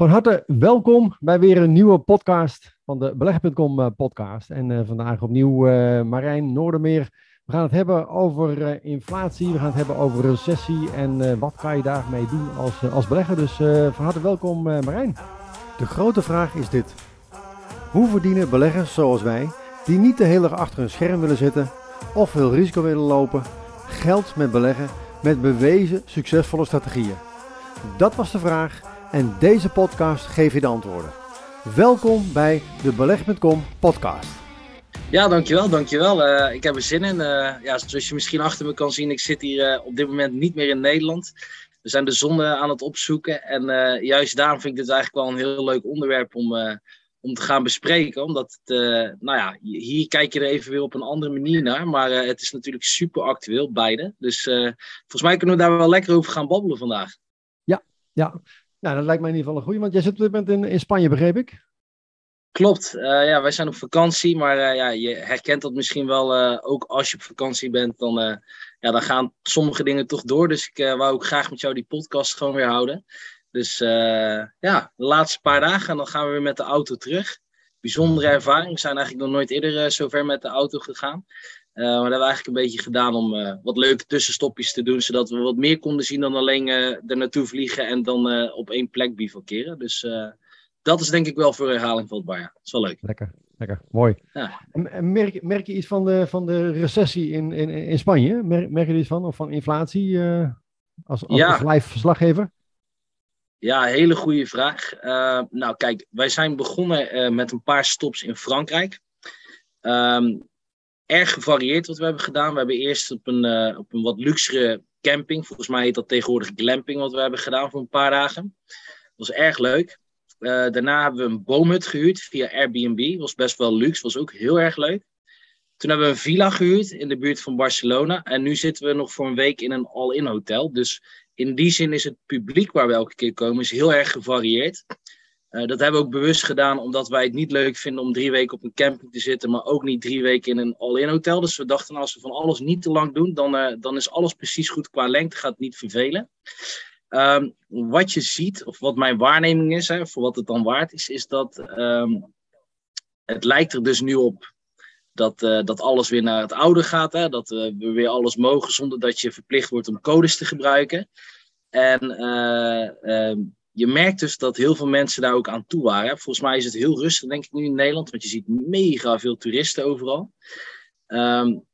Van harte welkom bij weer een nieuwe podcast van de Beleggen.com eh, podcast. En uh, vandaag opnieuw uh, Marijn Noordermeer. We gaan het hebben over inflatie, we gaan het hebben over recessie en wat kan je daarmee doen als, als belegger. Dus van harte welkom Marijn. De grote vraag is dit. Hoe verdienen beleggers zoals wij, die niet de hele dag achter een scherm willen zitten of veel risico willen lopen, geld met beleggen met bewezen succesvolle strategieën? Dat was de vraag en deze podcast geeft je de antwoorden. Welkom bij de Beleg.com podcast. Ja, dankjewel, dankjewel. Uh, ik heb er zin in. Uh, ja, zoals je misschien achter me kan zien, ik zit hier uh, op dit moment niet meer in Nederland. We zijn de zon aan het opzoeken en juist daarom vind ik dit eigenlijk wel een heel leuk onderwerp om, om te gaan bespreken. Omdat, het, nou ja, hier kijk je er even weer op een andere manier naar, maar het is natuurlijk super actueel, beide. Dus volgens mij kunnen we daar wel lekker over gaan babbelen vandaag. Ja, ja. Nou, dat lijkt mij in ieder geval een goede, want jij zit op dit moment in, in Spanje, begreep ik? Klopt, uh, ja, wij zijn op vakantie, maar uh, ja, je herkent dat misschien wel, uh, ook als je op vakantie bent, dan, ja, dan gaan sommige dingen toch door. Dus ik wou ook graag met jou die podcast gewoon weer houden. Dus ja, de laatste paar dagen en dan gaan we weer met de auto terug. Bijzondere ervaring, we zijn eigenlijk nog nooit eerder zo ver met de auto gegaan. Uh, maar dat hebben we eigenlijk een beetje gedaan om uh, wat leuke tussenstopjes te doen, zodat we wat meer konden zien dan alleen uh, er naartoe vliegen en dan op één plek bivakeren. Dus dat is denk ik wel voor herhaling vatbaar. Ja. Dat is wel leuk. Lekker, lekker, mooi. Ja. En, merk, merk je iets van de, van de recessie in, in, in Spanje? Merk, merk je er iets van? Of van inflatie als, als, ja. live verslaggever? Ja, hele goede vraag. nou kijk, wij zijn begonnen met een paar stops in Frankrijk. Um, erg gevarieerd wat we hebben gedaan. We hebben eerst op een, uh, op een wat luxere camping, volgens mij heet dat tegenwoordig glamping, wat we hebben gedaan voor een paar dagen. Dat was erg leuk. Uh, daarna hebben we een boomhut gehuurd via Airbnb. Was best wel luxe, was ook heel erg leuk. Toen hebben we een villa gehuurd in de buurt van Barcelona. En nu zitten we nog voor een week in een all-in hotel. Dus in die zin is het publiek waar we elke keer komen is heel erg gevarieerd. Uh, dat hebben we ook bewust gedaan omdat wij het niet leuk vinden om drie weken op een camping te zitten, maar ook niet drie weken in een all-in hotel. Dus we dachten, als we van alles niet te lang doen, dan, uh, dan is alles precies goed qua lengte, gaat het niet vervelen. Um, wat je ziet, of wat mijn waarneming is, hè, voor wat het dan waard is, is dat um, het lijkt er dus nu op dat, uh, dat alles weer naar het oude gaat. Hè, dat we weer alles mogen zonder dat je verplicht wordt om codes te gebruiken. En um, je merkt dus dat heel veel mensen daar ook aan toe waren. Volgens mij is het heel rustig, denk ik, nu in Nederland. Want je ziet mega veel toeristen overal. Um,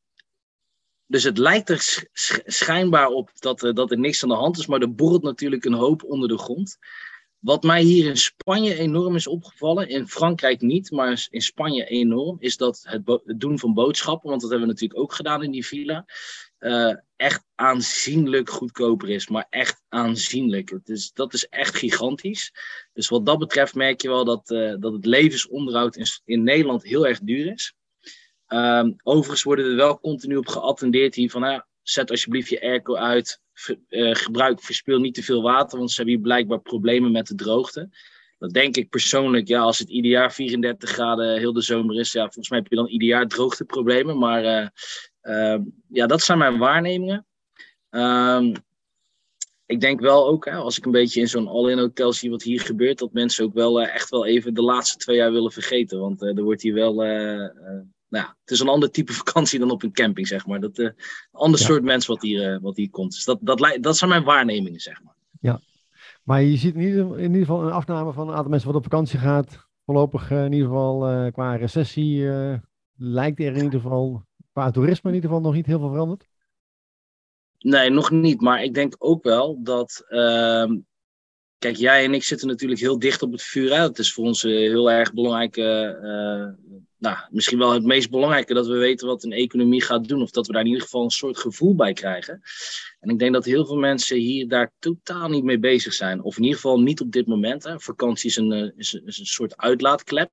dus het lijkt er schijnbaar op dat, dat er niks aan de hand is. Maar er borrelt natuurlijk een hoop onder de grond. Wat mij hier in Spanje enorm is opgevallen, in Frankrijk niet, maar in Spanje enorm, is dat het, het doen van boodschappen, want dat hebben we natuurlijk ook gedaan in die villa, uh, echt aanzienlijk goedkoper is. Maar echt aanzienlijk. Het is, dat is echt gigantisch. Dus wat dat betreft merk je wel dat, uh, dat het levensonderhoud in, in Nederland heel erg duur is. Um, overigens worden er wel continu op geattendeerd hier van, nou, zet alsjeblieft je airco uit, ver, uh, gebruik, verspil niet te veel water, want ze hebben hier blijkbaar problemen met de droogte. Dat denk ik persoonlijk, ja, als het ieder jaar 34 graden heel de zomer is, ja, volgens mij heb je dan ieder jaar droogteproblemen. Maar uh, ja, dat zijn mijn waarnemingen. Um, ik denk wel ook, hè, als ik een beetje in zo'n all-in hotel zie wat hier gebeurt, dat mensen ook wel uh, echt wel even de laatste twee jaar willen vergeten. Want uh, er wordt hier wel, uh, nou het is een ander type vakantie dan op een camping, zeg maar. Dat, een ander ja. soort mens wat hier, wat hier komt. Dus dat, dat, dat zijn mijn waarnemingen, zeg maar. Ja, maar je ziet in ieder, in ieder geval een afname van een aantal mensen wat op vakantie gaat. Voorlopig in ieder geval qua recessie lijkt er in ieder geval qua toerisme in ieder geval nog niet heel veel veranderd. Nee, nog niet. Maar ik denk ook wel dat. Uh, kijk, jij en ik zitten natuurlijk heel dicht op het vuur. Hè? Het is voor ons heel erg belangrijk. Uh, nou, misschien wel het meest belangrijke dat we weten wat een economie gaat doen. Of dat we daar in ieder geval een soort gevoel bij krijgen. En ik denk dat heel veel mensen hier daar totaal niet mee bezig zijn. Of in ieder geval niet op dit moment. Hè? Vakantie is een, is, is een soort uitlaatklep.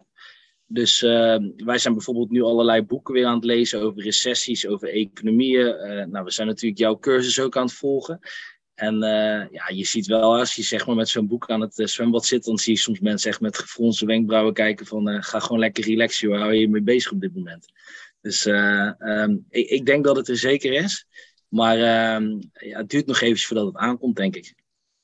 Dus uh, wij zijn bijvoorbeeld nu allerlei boeken weer aan het lezen over recessies, over economieën. Uh, nou, we zijn natuurlijk jouw cursus ook aan het volgen. En uh, ja, je ziet wel, als je zeg maar met zo'n boek aan het zwembad zit, dan zie je soms mensen echt met gefronste wenkbrauwen kijken van ga gewoon lekker relaxen, joh. hou je je mee bezig op dit moment. Dus um, ik, ik, denk dat het er zeker is. Maar ehm, ja, het duurt nog even voordat het aankomt, denk ik.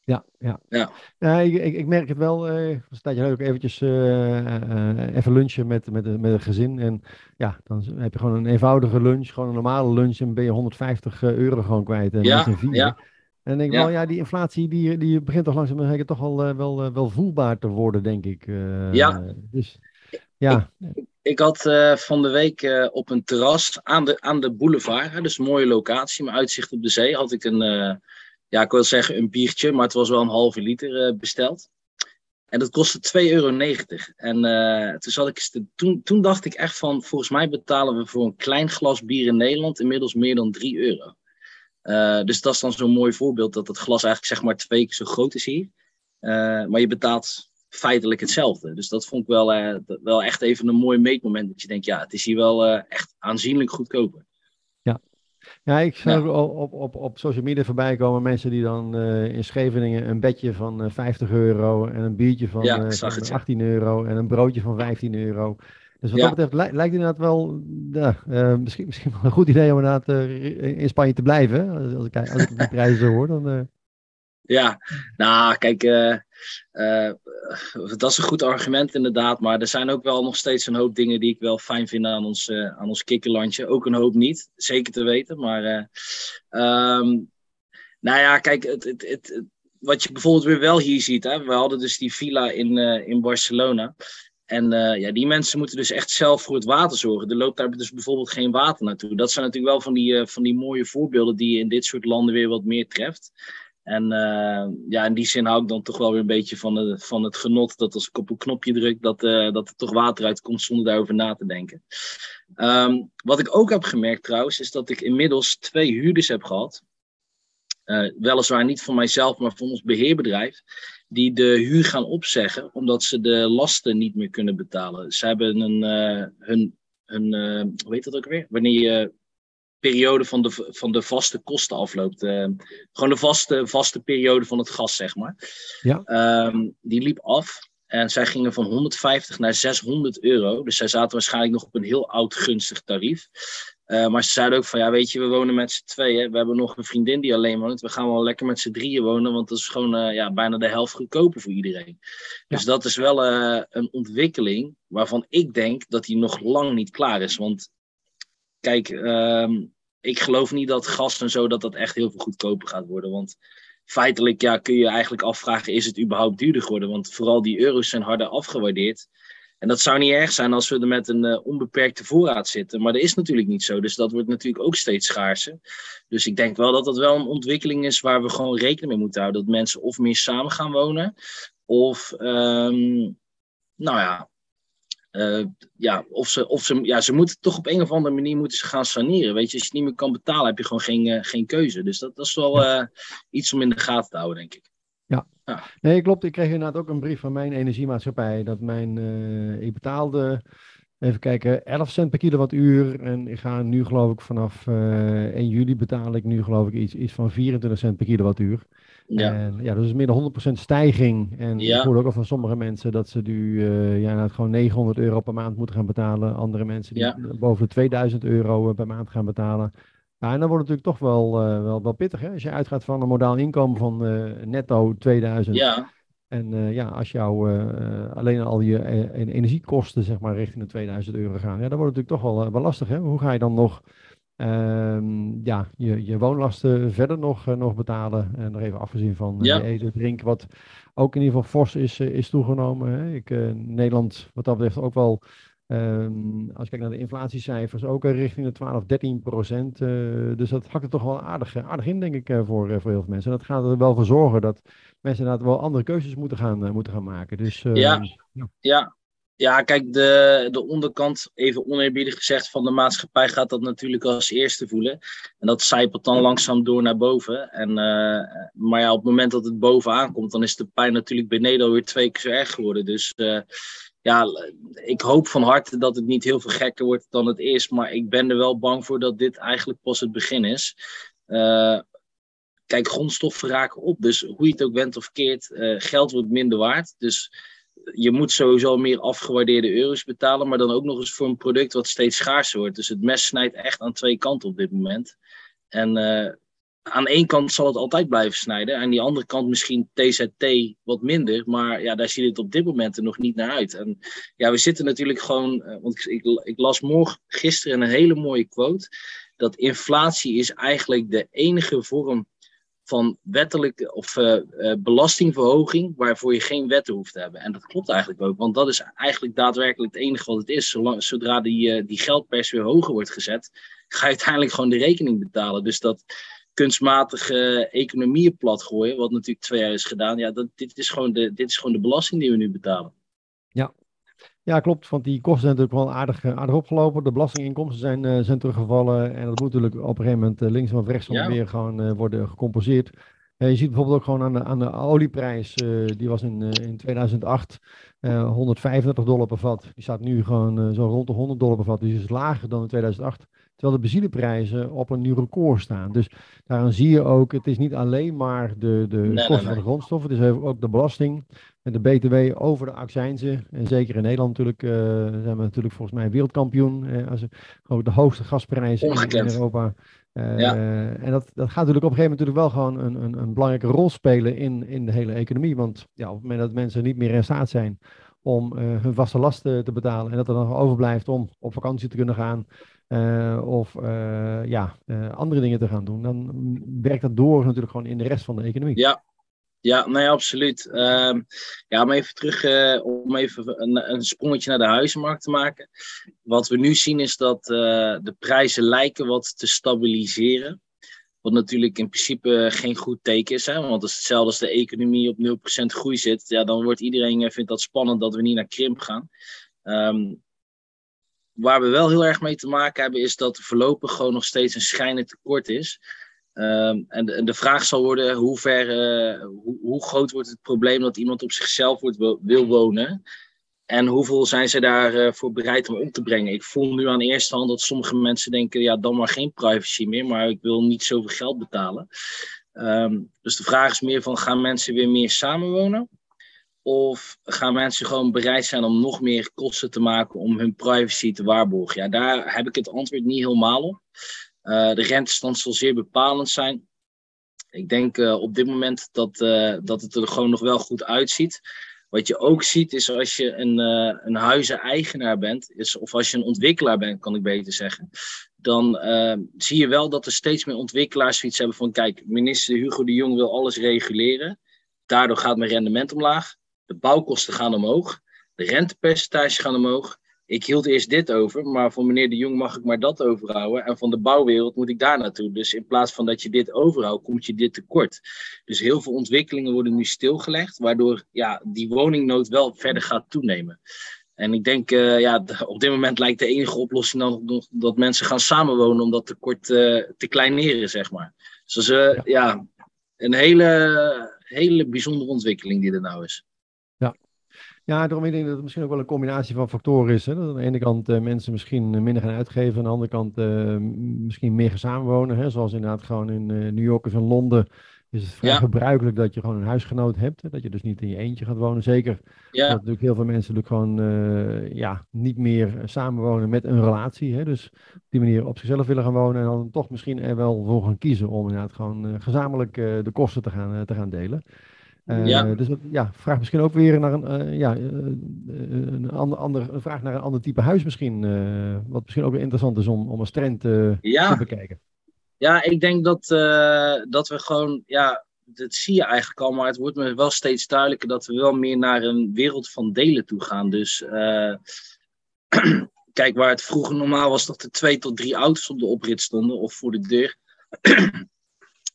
Ja, ja. Ja. ja ik, ik, ik merk het wel. eh een tijdje leuk eventjes eh, eh, even lunchen met, met, met het gezin. En ja, dan heb je gewoon een eenvoudige lunch, gewoon een normale lunch. En ben je 150 euro gewoon kwijt. En Ja, ja. En denk ik Ja. wel, ja, die inflatie die, die begint toch langzaam zeker toch al wel, wel voelbaar te worden, denk ik. Ja. Dus ja, Ik had van de week op een terras aan de, aan de boulevard, hè, dus een mooie locatie, met uitzicht op de zee, had ik een, ja, ik wil zeggen een biertje, maar het was wel een halve liter eh, besteld. En dat kostte 2,90 euro. En eh, toen, dacht ik echt van, volgens mij betalen we voor een klein glas bier in Nederland inmiddels meer dan 3 euro. Eh, dus dat is dan zo'n mooi voorbeeld dat het glas eigenlijk zeg maar twee keer zo groot is hier. Maar je betaalt feitelijk hetzelfde. Dus dat vond ik wel, wel echt even een mooi meetmoment. Dat je denkt, ja, het is hier wel echt aanzienlijk goedkoper. Ja, ik zag Ja. op, op, op social media voorbij komen mensen die dan eh, in Scheveningen een bedje van eh, 50 euro en een biertje van, Ja, eh, ik zag van het, ja. 18 euro en een broodje van 15 euro. Dus wat dat betreft li- lijkt het inderdaad wel eh, misschien, misschien wel een goed idee om inderdaad eh, in Spanje te blijven. Als, ik, als ik die prijzen hoor, dan... Ja, nou, kijk, eh, eh, dat is een goed argument inderdaad. Maar er zijn ook wel nog steeds een hoop dingen die ik wel fijn vind aan ons, eh, aan ons kikkerlandje. Ook een hoop niet, zeker te weten. Maar, eh, ehm, nou ja, kijk, het, het, het, wat je bijvoorbeeld weer wel hier ziet. Hè, we hadden dus die villa in, in Barcelona. En ja, die mensen moeten dus echt zelf voor het water zorgen. Er loopt daar dus bijvoorbeeld geen water naartoe. Dat zijn natuurlijk wel van die, van die mooie voorbeelden die je in dit soort landen weer wat meer treft. En eh, ja, in die zin hou ik dan toch wel weer een beetje van, de, van het genot dat als ik op een knopje druk, dat, eh, dat er toch water uitkomt zonder daarover na te denken. Ehm, wat ik ook heb gemerkt trouwens, is dat ik inmiddels twee huurders heb gehad. Eh, weliswaar niet van mijzelf, maar van ons beheerbedrijf. Die de huur gaan opzeggen omdat ze de lasten niet meer kunnen betalen. Ze hebben een, hun, hun hoe heet dat ook weer? Wanneer je periode van de, van de vaste kosten afloopt. eh, gewoon de vaste, vaste periode van het gas, zeg maar. Ja. Ehm, die liep af. En zij gingen van 150 naar 600 euro. Dus zij zaten waarschijnlijk nog op een heel oud gunstig tarief. Eh, maar ze zeiden ook van, ja weet je, we wonen met z'n tweeën. We hebben nog een vriendin die alleen woont. We gaan wel lekker met z'n drieën wonen, want dat is gewoon eh, ja, bijna de helft goedkoper voor iedereen. Dus dat is wel een ontwikkeling waarvan ik denk dat die nog lang niet klaar is. Want kijk, ehm, ik geloof niet dat gas en zo, dat dat echt heel veel goedkoper gaat worden. Want feitelijk ja, kun je eigenlijk afvragen, is het überhaupt duurder geworden? Want vooral die euro's zijn harder afgewaardeerd. En dat zou niet erg zijn als we er met een eh, onbeperkte voorraad zitten. Maar dat is natuurlijk niet zo. Dus dat wordt natuurlijk ook steeds schaarser. Dus ik denk wel dat dat wel een ontwikkeling is waar we gewoon rekening mee moeten houden. Dat mensen of meer samen gaan wonen. Of, ehm, nou ja, eh, ja, of ze, of ze, ja, ze moeten toch op een of andere manier moeten ze gaan saneren. Weet je, als je het niet meer kan betalen, heb je gewoon geen, eh, geen keuze. Dus dat, dat is wel eh, iets om in de gaten te houden, denk ik. Nee, klopt. Ik kreeg inderdaad ook een brief van mijn energiemaatschappij. Dat mijn, ik betaalde, even kijken, 11 cent per kilowattuur. En ik ga nu geloof ik vanaf eh 1 juli betaal ik nu geloof ik iets, iets van 24 cent per kilowattuur. Ja, En ja, dus is meer dan 100% stijging. En Ja. ik hoorde ook al van sommige mensen dat ze nu eh, ja, inderdaad gewoon 900 euro per maand moeten gaan betalen. Andere mensen die Ja. boven de 2000 euro eh, per maand gaan betalen. Ja, en dan wordt het natuurlijk toch wel, eh, wel, wel pittig. Hè? Als je uitgaat van een modaal inkomen van netto 2000. ja, En ja, als jou alleen al je energiekosten zeg maar richting de 2000 euro gaan. Ja, dan wordt het natuurlijk toch wel, wel lastig. Hè? Hoe ga je dan nog ehm, ja, je, je woonlasten verder nog, eh, nog betalen? En nog even afgezien van eh, Ja. eten, drinken, wat ook in ieder geval fors is, eh, is toegenomen. Hè? Ik, Nederland wat dat betreft ook wel, ehm, als je kijkt naar de inflatiecijfers, ook richting de 12, 13 procent. dus dat hakt er toch wel aardig, aardig in, denk ik, voor, voor heel veel mensen. En dat gaat er wel voor zorgen dat mensen inderdaad wel andere keuzes moeten gaan, moeten gaan maken. Dus Ja. ja. Ja, kijk, de, de onderkant, even oneerbiedig gezegd, van de maatschappij gaat dat natuurlijk als eerste voelen. En dat zijpelt dan langzaam door naar boven. En, eh, maar ja, op het moment dat het bovenaan komt, dan is de pijn natuurlijk beneden alweer twee keer zo erg geworden. Dus eh, ja, ik hoop van harte dat het niet heel veel gekker wordt dan het is. Maar ik ben er wel bang voor dat dit eigenlijk pas het begin is. Eh, kijk, grondstoffen raken op. Dus hoe je het ook bent of keert, geld wordt minder waard. Dus je moet sowieso meer afgewaardeerde euro's betalen, maar dan ook nog eens voor een product wat steeds schaarser wordt. Dus het mes snijdt echt aan twee kanten op dit moment. En eh, aan één kant zal het altijd blijven snijden. Aan die andere kant misschien TZT wat minder. Maar ja, daar ziet het op dit moment er nog niet naar uit. En ja, we zitten natuurlijk gewoon. Eh, want ik, ik, ik las morgen, gisteren een hele mooie quote. Dat inflatie is eigenlijk de enige vorm van wettelijke of uh, uh, belastingverhoging waarvoor je geen wetten hoeft te hebben. En dat klopt eigenlijk ook, want dat is eigenlijk daadwerkelijk het enige wat het is. Zolang, zodra die, uh, die geldpers weer hoger wordt gezet, ga je uiteindelijk gewoon de rekening betalen. Dus dat kunstmatige economieën platgooien, wat natuurlijk twee jaar is gedaan, ja, dat, dit, is gewoon de, dit is gewoon de belasting die we nu betalen. Ja, ja, klopt. Want die kosten zijn natuurlijk wel aardig, aardig opgelopen. De belastinginkomsten zijn, uh, zijn teruggevallen. En dat moet natuurlijk op een gegeven moment uh, linksom of rechtsom ja. weer gewoon uh, worden gecompenseerd. je ziet bijvoorbeeld ook gewoon aan de, aan de olieprijs. die was in, in 2008 135 dollar per vat. Die staat nu gewoon zo rond de 100 dollar per vat. Dus is lager dan in 2008. Terwijl de benzineprijzen op een nieuw record staan. Dus daaraan zie je ook, het is niet alleen maar de, de nee, kosten nee, nee. van de grondstoffen. Het is ook de belasting de BTW over de accijnzen. En zeker in Nederland natuurlijk uh, zijn we natuurlijk volgens mij wereldkampioen. Uh, als ook de hoogste gasprijzen in, in, Europa. Uh, ja. En dat, dat gaat natuurlijk op een gegeven moment natuurlijk wel gewoon een, een, een, belangrijke rol spelen in, in de hele economie. Want ja, op het moment dat mensen niet meer in staat zijn om hun vaste lasten te betalen en dat er dan overblijft om op vakantie te kunnen gaan, of ja, andere dingen te gaan doen, dan werkt dat door natuurlijk gewoon in de rest van de economie. Ja, ja nee, absoluut. Uh, ja, om even terug, om even een, sprongetje naar de huizenmarkt te maken. Wat we nu zien is dat de prijzen lijken wat te stabiliseren. Wat natuurlijk in principe geen goed teken is. Hè? Want als hetzelfde als de economie op 0% groei zit, ja, dan wordt iedereen vindt dat spannend dat we niet naar krimp gaan. Um, waar we wel heel erg mee te maken hebben, is dat er voorlopig gewoon nog steeds een schijnend tekort is. Um, en, de, de, vraag zal worden, hoe, ver, uh, hoe, hoe, groot wordt het probleem dat iemand op zichzelf wil, wonen? En hoeveel zijn ze daarvoor uh, voor bereid om om te brengen? Ik voel nu aan eerste hand dat sommige mensen denken, ja, dan maar geen privacy meer, maar ik wil niet zoveel geld betalen. Um, dus de vraag is meer van, gaan mensen weer meer samenwonen? Of gaan mensen gewoon bereid zijn om nog meer kosten te maken om hun privacy te waarborgen? Ja, daar heb ik het antwoord niet helemaal op. Uh, de rentestand zal zeer bepalend zijn. Ik denk uh, op dit moment dat, uh, dat het er gewoon nog wel goed uitziet. Wat je ook ziet is als je een, een huizeneigenaar bent, is, of als je een ontwikkelaar bent, kan ik beter zeggen. Dan zie je wel dat er steeds meer ontwikkelaars zoiets hebben van: kijk, minister Hugo de Jong wil alles reguleren. Daardoor gaat mijn rendement omlaag. De bouwkosten gaan omhoog. De rentepercentages gaan omhoog. Ik hield eerst dit over, maar voor meneer de Jong mag ik maar dat overhouden. En van de bouwwereld moet ik daar naartoe. Dus in plaats van dat je dit overhoudt, komt je dit tekort. Dus heel veel ontwikkelingen worden nu stilgelegd, waardoor ja, die woningnood wel verder gaat toenemen. En ik denk, uh, ja, op dit moment lijkt de enige oplossing dan nog dat mensen gaan samenwonen om dat tekort uh, te kleineren, zeg maar. Dus ja. ja. een hele, hele bijzondere ontwikkeling die er nou is. Ja, daarom denk ik dat het misschien ook wel een combinatie van factoren is. Hè? Dat aan de ene kant uh, mensen misschien minder gaan uitgeven, aan de andere kant uh, misschien meer gaan samenwonen. Hè? Zoals inderdaad gewoon in uh, New York of in Londen is het vrij ja. gebruikelijk dat je gewoon een huisgenoot hebt. Hè? Dat je dus niet in je eentje gaat wonen. Zeker ja. dat natuurlijk heel veel mensen natuurlijk gewoon ja, niet meer samenwonen met een relatie. Hè? Dus op die manier op zichzelf willen gaan wonen en dan toch misschien er wel voor gaan kiezen om inderdaad gewoon gezamenlijk de kosten te gaan, te gaan delen. Uh, ja. Dus ja, vraag misschien ook weer naar een, uh, ja, uh, een, ander, ander, een vraag naar een ander type huis misschien. wat misschien ook weer interessant is om, om als trend ja. te bekijken. Ja, ik denk dat, dat we gewoon, ja, dat zie je eigenlijk al, maar het wordt me wel steeds duidelijker dat we wel meer naar een wereld van delen toe gaan. Dus kijk, waar het vroeger normaal was dat er twee tot drie auto's op de oprit stonden of voor de deur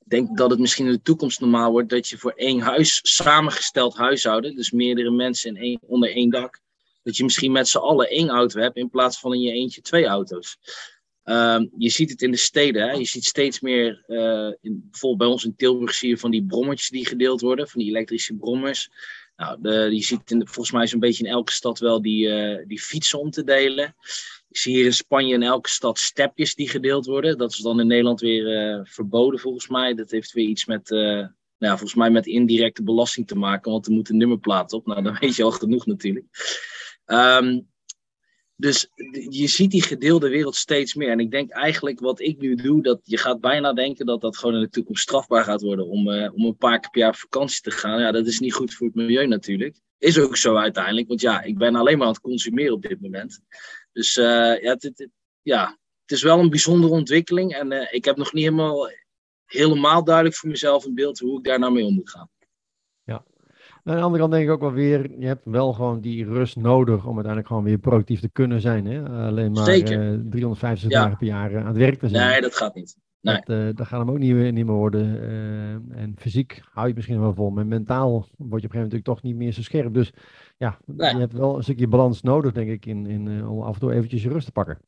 denk dat het misschien in de toekomst normaal wordt dat je voor één huis, samengesteld huishouden, dus meerdere mensen in één, onder één dak, dat je misschien met z'n allen één auto hebt in plaats van in je eentje twee auto's. Um, je ziet het in de steden. Hè? Je ziet steeds meer, uh, in, bijvoorbeeld bij ons in Tilburg zie je van die brommetjes die gedeeld worden, van die elektrische brommers. Nou, de, je ziet in, volgens mij zo'n beetje in elke stad wel die, uh, die fietsen om te delen. Ik zie hier in Spanje in elke stad stepjes die gedeeld worden. Dat is dan in Nederland weer uh, verboden volgens mij. Dat heeft weer iets met, uh, nou ja, volgens mij met indirecte belasting te maken. Want er moet een nummerplaat op. Nou, dan weet je al genoeg natuurlijk. Um, Dus je ziet die gedeelde wereld steeds meer. En ik denk eigenlijk wat ik nu doe, dat je gaat bijna denken dat dat gewoon in de toekomst strafbaar gaat worden om, uh, om een paar keer per jaar op vakantie te gaan. Ja, dat is niet goed voor het milieu natuurlijk. Is ook zo uiteindelijk, want ja, ik ben alleen maar aan het consumeren op dit moment. Dus uh, ja, ja, het is wel een bijzondere ontwikkeling. En uh, ik heb nog niet helemaal, helemaal duidelijk voor mezelf een beeld hoe ik daar nou mee om moet gaan. Aan de andere kant denk ik ook wel weer, je hebt wel gewoon die rust nodig om uiteindelijk gewoon weer productief te kunnen zijn. Hè? Alleen maar uh, 350 ja. dagen per jaar aan het werk te zijn. Nee, dat gaat niet. Nee. Dat, uh, dat gaat hem ook niet, niet meer worden. Uh, en fysiek hou je misschien wel vol, maar mentaal word je op een gegeven moment toch niet meer zo scherp. Dus ja, nee. je hebt wel een stukje balans nodig, denk ik, in, in, om af en toe eventjes je rust te pakken.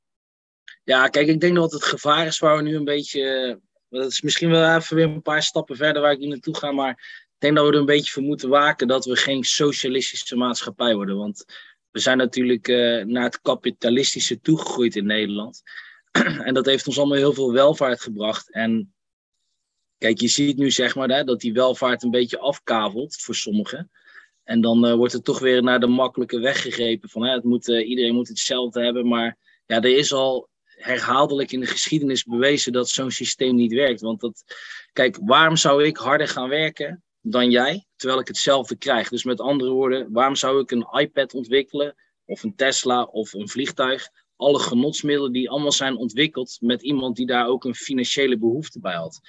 Ja, kijk, ik denk dat het gevaar is waar we nu een beetje... Dat is misschien wel even weer een paar stappen verder waar ik nu naartoe ga, maar ik denk dat we er een beetje voor moeten waken dat we geen socialistische maatschappij worden. Want we zijn natuurlijk naar het kapitalistische toegegroeid in Nederland. en dat heeft ons allemaal heel veel welvaart gebracht. En kijk, je ziet nu zeg maar hè, dat die welvaart een beetje afkavelt voor sommigen. En dan uh, wordt er toch weer naar de makkelijke weg gegrepen. Van, hè, het moet, uh, iedereen moet hetzelfde hebben. Maar ja, er is al herhaaldelijk in de geschiedenis bewezen dat zo'n systeem niet werkt. Want dat, kijk, waarom zou ik harder gaan werken dan jij, terwijl ik hetzelfde krijg. Dus met andere woorden, waarom zou ik een iPad ontwikkelen, of een Tesla, of een vliegtuig? Alle genotsmiddelen die allemaal zijn ontwikkeld met iemand die daar ook een financiële behoefte bij had.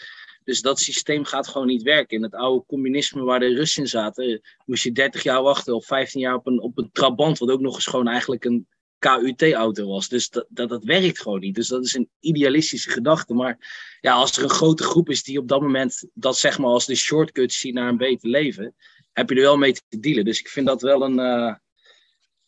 Dus dat systeem gaat gewoon niet werken. In het oude communisme waar de Russen in zaten, moest je 30 jaar wachten of 15 jaar op een, op een Trabant, wat ook nog eens gewoon eigenlijk een KUT-auto was. Dus dat, dat, dat werkt gewoon niet. Dus dat is een idealistische gedachte. Maar ja, als er een grote groep is die op dat moment dat zeg maar als de shortcut ziet naar een beter leven, heb je er wel mee te dealen. Dus ik vind dat wel een uh,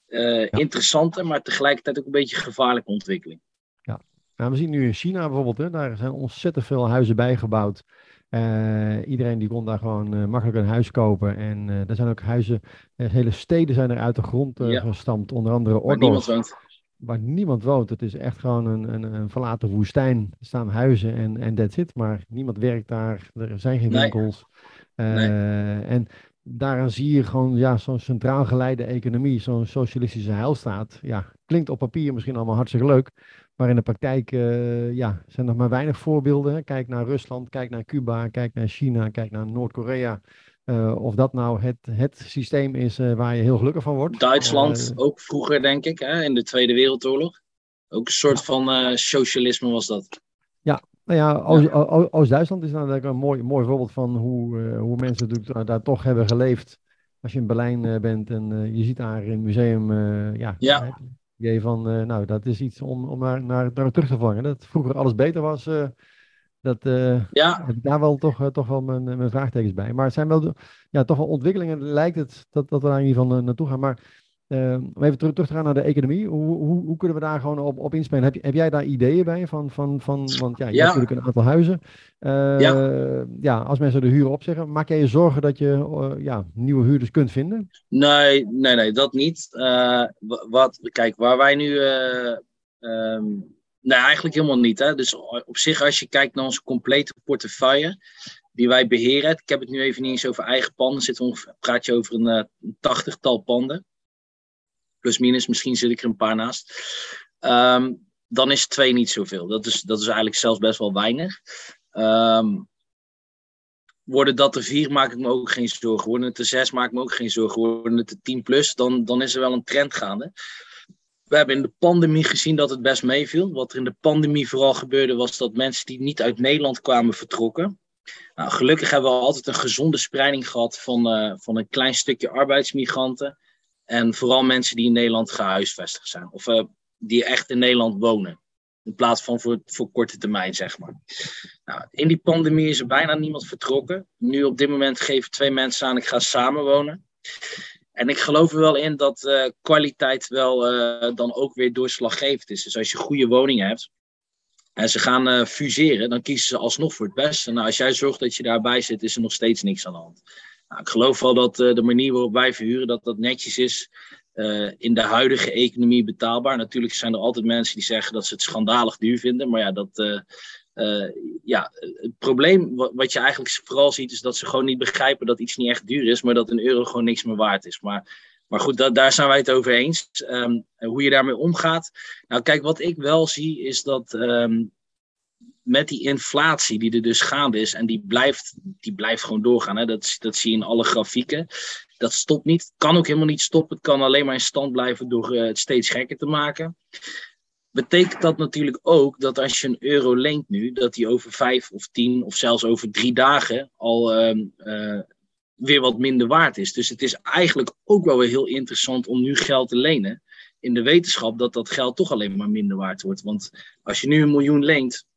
uh, ja. interessante, maar tegelijkertijd ook een beetje gevaarlijke ontwikkeling. Ja, nou, we zien nu in China bijvoorbeeld, hè, daar zijn ontzettend veel huizen bijgebouwd. Uh, iedereen die kon daar gewoon uh, makkelijk een huis kopen. En er zijn ook huizen, hele steden zijn er uit de grond ja. gestampt. Onder andere Waar niemand woont. Waar niemand woont. Het is echt gewoon een, een, een verlaten woestijn. Er staan huizen en, en that's it. Maar niemand werkt daar. Er zijn geen winkels. Nee. Nee. En daaraan zie je gewoon ja, zo'n centraal geleide economie. Zo'n socialistische heilstaat. Ja, klinkt op papier misschien allemaal hartstikke leuk. Maar in de praktijk uh, ja, zijn nog maar weinig voorbeelden. Kijk naar Rusland, kijk naar Cuba, kijk naar China, kijk naar Noord-Korea. Uh, of dat nou het, het systeem is uh, waar je heel gelukkig van wordt. Duitsland ook vroeger, denk ik, hè, in de Tweede Wereldoorlog. Ook een soort van socialisme was dat. Ja, nou ja, Oost-Duitsland is natuurlijk een mooi, mooi voorbeeld van hoe, hoe mensen natuurlijk daar toch hebben geleefd. Als je in Berlijn bent en je ziet daar in het museum, ja, ja idee van, nou, dat is iets om, om naar, naar, naar terug te vangen. Dat vroeger alles beter was, dat uh, ja. heb ik daar wel toch, toch wel mijn, mijn vraagtekens bij. Maar het zijn wel, ja, toch wel ontwikkelingen, lijkt het, dat, dat we daar in ieder geval naartoe gaan. Maar om even terug, terug te gaan naar de economie, hoe, hoe, hoe kunnen we daar gewoon op, op inspelen? Heb, heb jij daar ideeën bij? Van, van, van, want ja, je ja. hebt natuurlijk een aantal huizen. ja. ja, als mensen de huur opzeggen, maak jij je zorgen dat je ja, nieuwe huurders kunt vinden? Nee, nee, nee, dat niet. Uh, wat, kijk, waar wij nu. Uh, um, nee, eigenlijk helemaal niet. Hè? Dus op zich, als je kijkt naar onze complete portefeuille die wij beheren. Ik heb het nu even niet eens over eigen panden. Zit ongeveer, praat je over een tachtigtal panden. Plus minus, misschien zit ik er een paar naast. Um, dan is twee niet zoveel. Dat is, dat is eigenlijk zelfs best wel weinig. Um, worden dat de vier, maak ik me ook geen zorgen. Worden het de zes, maak ik me ook geen zorgen. Worden het de tien plus, dan, dan is er wel een trend gaande. We hebben in de pandemie gezien dat het best meeviel. Wat er in de pandemie vooral gebeurde, was dat mensen die niet uit Nederland kwamen vertrokken. Nou, gelukkig hebben we altijd een gezonde spreiding gehad van, uh, van een klein stukje arbeidsmigranten. En vooral mensen die in Nederland gehuisvestigd zijn. Of uh, die echt in Nederland wonen. In plaats van voor, voor korte termijn, zeg maar. Nou, in die pandemie is er bijna niemand vertrokken. Nu op dit moment geven twee mensen aan, ik ga samenwonen. En ik geloof er wel in dat uh, kwaliteit wel uh, dan ook weer doorslaggevend is. Dus als je goede woningen hebt en ze gaan fuseren, dan kiezen ze alsnog voor het beste. Nou, als jij zorgt dat je daarbij zit, is er nog steeds niks aan de hand. Nou, ik geloof wel dat de manier waarop wij verhuren, dat dat netjes is. Uh, in de huidige economie betaalbaar. Natuurlijk zijn er altijd mensen die zeggen dat ze het schandalig duur vinden. Maar ja, dat, uh, ja het probleem wat, je eigenlijk vooral ziet is dat ze gewoon niet begrijpen dat iets niet echt duur is. Maar dat een euro gewoon niks meer waard is. Maar maar goed, daar zijn wij het over eens. Um, hoe je daarmee omgaat. Nou, kijk, wat ik wel zie is dat ehm, met die inflatie die er dus gaande is, en die blijft, die blijft gewoon doorgaan. Hè? Dat, dat zie je in alle grafieken. Dat stopt niet. Kan ook helemaal niet stoppen. Het kan alleen maar in stand blijven door uh, het steeds gekker te maken. Betekent dat natuurlijk ook dat als je een euro leent nu, dat die over vijf of tien of zelfs over drie dagen al uh, weer wat minder waard is. Dus het is eigenlijk ook wel weer heel interessant om nu geld te lenen. In de wetenschap dat dat geld toch alleen maar minder waard wordt. Want als je nu een miljoen leent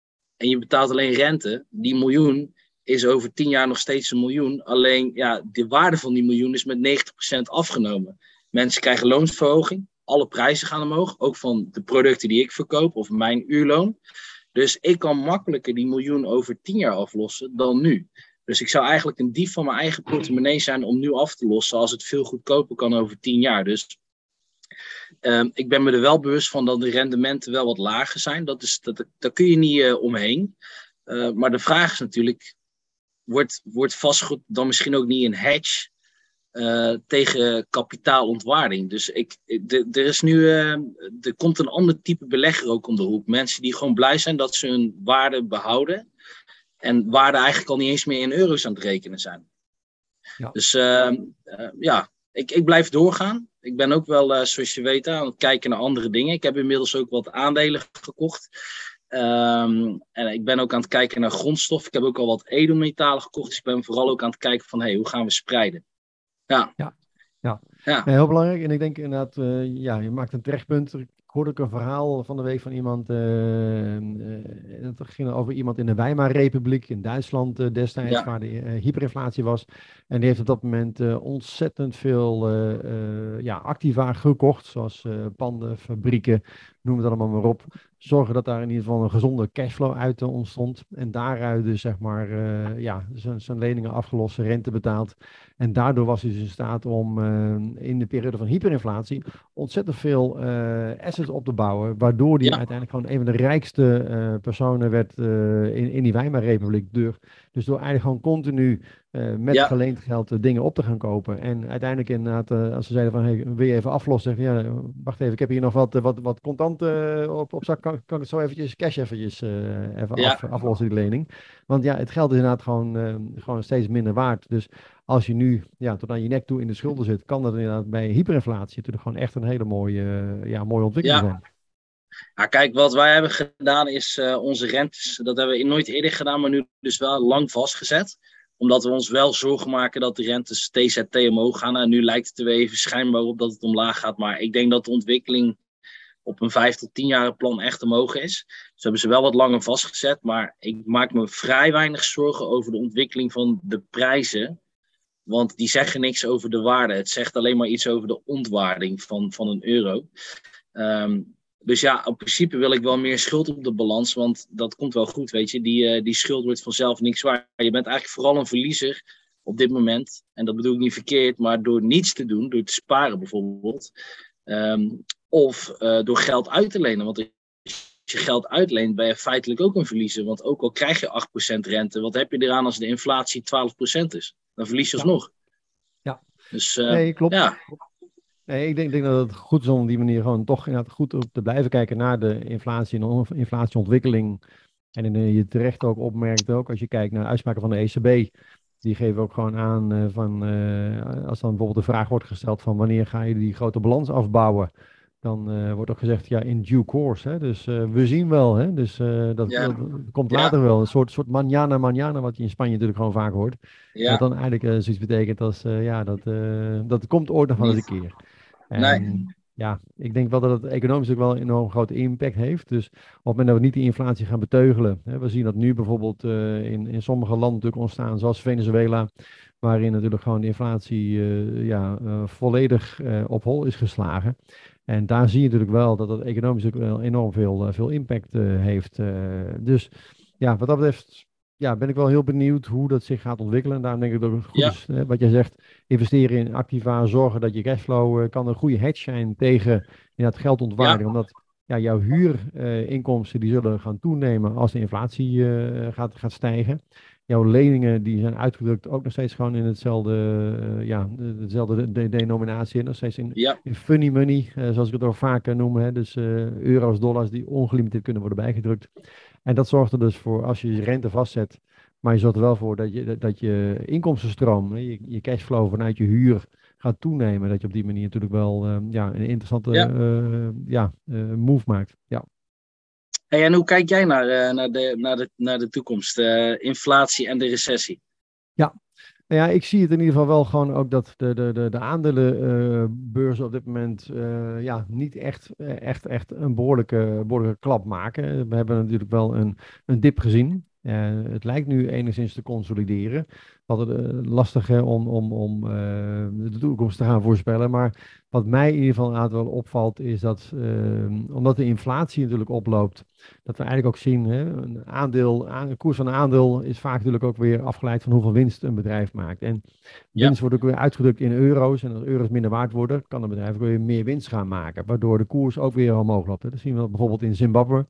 en je betaalt alleen rente, die miljoen is over tien jaar nog steeds een miljoen. Alleen ja, de waarde van die miljoen is met 90% afgenomen. Mensen krijgen loonsverhoging. Alle prijzen gaan omhoog. Ook van de producten die ik verkoop of mijn uurloon. Dus ik kan makkelijker die miljoen over tien jaar aflossen dan nu. Dus ik zou eigenlijk een dief van mijn eigen portemonnee zijn om nu af te lossen als het veel goedkoper kan over tien jaar. Dus um, ik ben me er wel bewust van dat de rendementen wel wat lager zijn. Dat is, dat, daar kun je niet uh, omheen. Uh, maar de vraag is natuurlijk, wordt, wordt vastgoed dan misschien ook niet een hedge uh, tegen kapitaalontwaarding? Dus ik, de, er, is nu, er komt een ander type belegger ook om de hoek. Mensen die gewoon blij zijn dat ze hun waarde behouden. En waarde eigenlijk al niet eens meer in euro's aan het rekenen zijn. Ja. Dus uh, ja, ik, ik blijf doorgaan. Ik ben ook wel, uh, zoals je weet, aan het kijken naar andere dingen. Ik heb inmiddels ook wat aandelen gekocht. Um, en ik ben ook aan het kijken naar grondstof. Ik heb ook al wat edelmetalen gekocht. Dus ik ben vooral ook aan het kijken van, hey, hoe gaan we spreiden? Ja. ja. Ja. ja. heel belangrijk. En ik denk inderdaad, ja, je maakt een terechtpunt hoorde ik een verhaal van de week van iemand. Uh, uh, het ging over iemand in de Weimarrepubliek in Duitsland uh, destijds, waar de hyperinflatie was. En die heeft op dat moment ontzettend veel ja, activa gekocht, zoals panden, fabrieken, noem het allemaal maar op. Zorgen dat daar in ieder geval een gezonde cashflow uit ontstond. En daaruit dus zeg maar ja, zijn leningen afgelost, rente betaald. En daardoor was hij dus in staat om in de periode van hyperinflatie ontzettend veel assets op te bouwen, waardoor hij uiteindelijk gewoon een van de rijkste uh, personen werd uh, in, in die Weimarrepubliek. Dus, dus door eigenlijk gewoon continu uh, met geleend geld dingen op te gaan kopen. En uiteindelijk inderdaad, als ze zeiden van, hey, wil je even aflossen? Zeg, ja, wacht even, ik heb hier nog wat, wat, wat contant op, op zak. Kan, kan ik het zo eventjes, cash eventjes even af, aflossen, die lening? Want ja, het geld is inderdaad gewoon, gewoon steeds minder waard. Dus als je nu ja, tot aan je nek toe in de schulden zit, kan dat inderdaad bij hyperinflatie natuurlijk gewoon echt een hele mooie, uh, ja, mooie ontwikkeling ja. zijn. Ja, kijk, wat wij hebben gedaan is uh, onze rentes, dat hebben we nooit eerder gedaan, maar nu dus wel lang vastgezet. Omdat we ons wel zorgen maken dat de rentes TZT omhoog gaan. En nu lijkt het er weer even schijnbaar op dat het omlaag gaat. Maar ik denk dat de ontwikkeling op een vijf tot tien jaar plan echt omhoog is. Dus hebben ze wel wat langer vastgezet. Maar ik maak me vrij weinig zorgen over de ontwikkeling van de prijzen. Want die zeggen niks over de waarde. Het zegt alleen maar iets over de ontwaarding van, van een euro. Um, dus ja, op principe wil ik wel meer schuld op de balans. Want dat komt wel goed, weet je. Die, uh, die schuld wordt vanzelf niks waard. Je bent eigenlijk vooral een verliezer op dit moment. En dat bedoel ik niet verkeerd. Maar door niets te doen, door te sparen bijvoorbeeld. Um, of uh, door geld uit te lenen. Want als je geld uitleent, ben je feitelijk ook een verliezer. Want ook al krijg je 8% rente, wat heb je eraan als de inflatie 12% is? Dan verlies je alsnog. Ja. Dus, uh, nee, klopt. Ja. Nee, ik denk, denk, dat het goed is om op die manier gewoon toch inderdaad goed op te blijven kijken naar de inflatie en inflatieontwikkeling. En in, je terecht ook opmerkt ook, als je kijkt naar de uitspraken van de ECB, die geven ook gewoon aan uh, van, uh, als dan bijvoorbeeld de vraag wordt gesteld van wanneer ga je die grote balans afbouwen, dan uh, wordt ook gezegd, ja, in due course. Hè? Dus we zien wel. Hè? Dus dat, ja. dat, komt later ja. wel. Een soort, soort manjana manjana, wat je in Spanje natuurlijk gewoon vaak hoort. Ja. Dat dan eigenlijk zoiets betekent als, ja, dat, dat komt ooit nog wel eens een keer. Nee. Ja, ik denk wel dat het economisch ook wel een enorm grote impact heeft. Dus op het moment dat we niet die inflatie gaan beteugelen. Hè, we zien dat nu bijvoorbeeld in, in sommige landen natuurlijk ontstaan, zoals Venezuela. Waarin natuurlijk gewoon de inflatie ja, volledig op hol is geslagen. En daar zie je natuurlijk wel dat het economisch ook wel enorm veel, veel impact heeft. Dus ja, wat dat betreft ja, ben ik wel heel benieuwd hoe dat zich gaat ontwikkelen. En daarom denk ik dat het goed ja. is, wat jij zegt, investeren in activa, zorgen dat je cashflow kan een goede hedge zijn tegen het geldontwaarding. Ja. Omdat ja, jouw huurinkomsten die zullen gaan toenemen als de inflatie gaat, gaat stijgen. jouw leningen die zijn uitgedrukt ook nog steeds gewoon in hetzelfde, uh, ja, dezelfde de, denominatie. Nog steeds in, ja. in funny money, zoals ik het al vaker noem. Hè? Dus euro's, dollars die ongelimiteerd kunnen worden bijgedrukt. En dat zorgt er dus voor, als je je rente vastzet, maar je zorgt er wel voor dat je, dat je inkomstenstroom, je, je cashflow vanuit je huur gaat toenemen. Dat je op die manier natuurlijk wel uh, ja, een interessante ja. Uh, ja, uh, move maakt. Ja. Hey, en hoe kijk jij naar, naar, de, naar, de, naar de toekomst? inflatie en de recessie? Nou ja, ik zie het in ieder geval wel gewoon ook dat de, de, de, de aandelenbeurzen op dit moment ja, niet echt, echt, echt een behoorlijke, behoorlijke klap maken. We hebben natuurlijk wel een, een dip gezien. Uh, het lijkt nu enigszins te consolideren. Wat uh, lastig om, om, om de toekomst te gaan voorspellen. Maar wat mij in ieder geval wel opvalt, is dat omdat de inflatie natuurlijk oploopt, dat we eigenlijk ook zien, hè, een, aandeel, aan, een koers van een aandeel is vaak natuurlijk ook weer afgeleid van hoeveel winst een bedrijf maakt. En winst wordt ook weer uitgedrukt in euro's. En als euro's minder waard worden, kan een bedrijf ook weer meer winst gaan maken. Waardoor de koers ook weer omhoog loopt. Dat zien we bijvoorbeeld in Zimbabwe.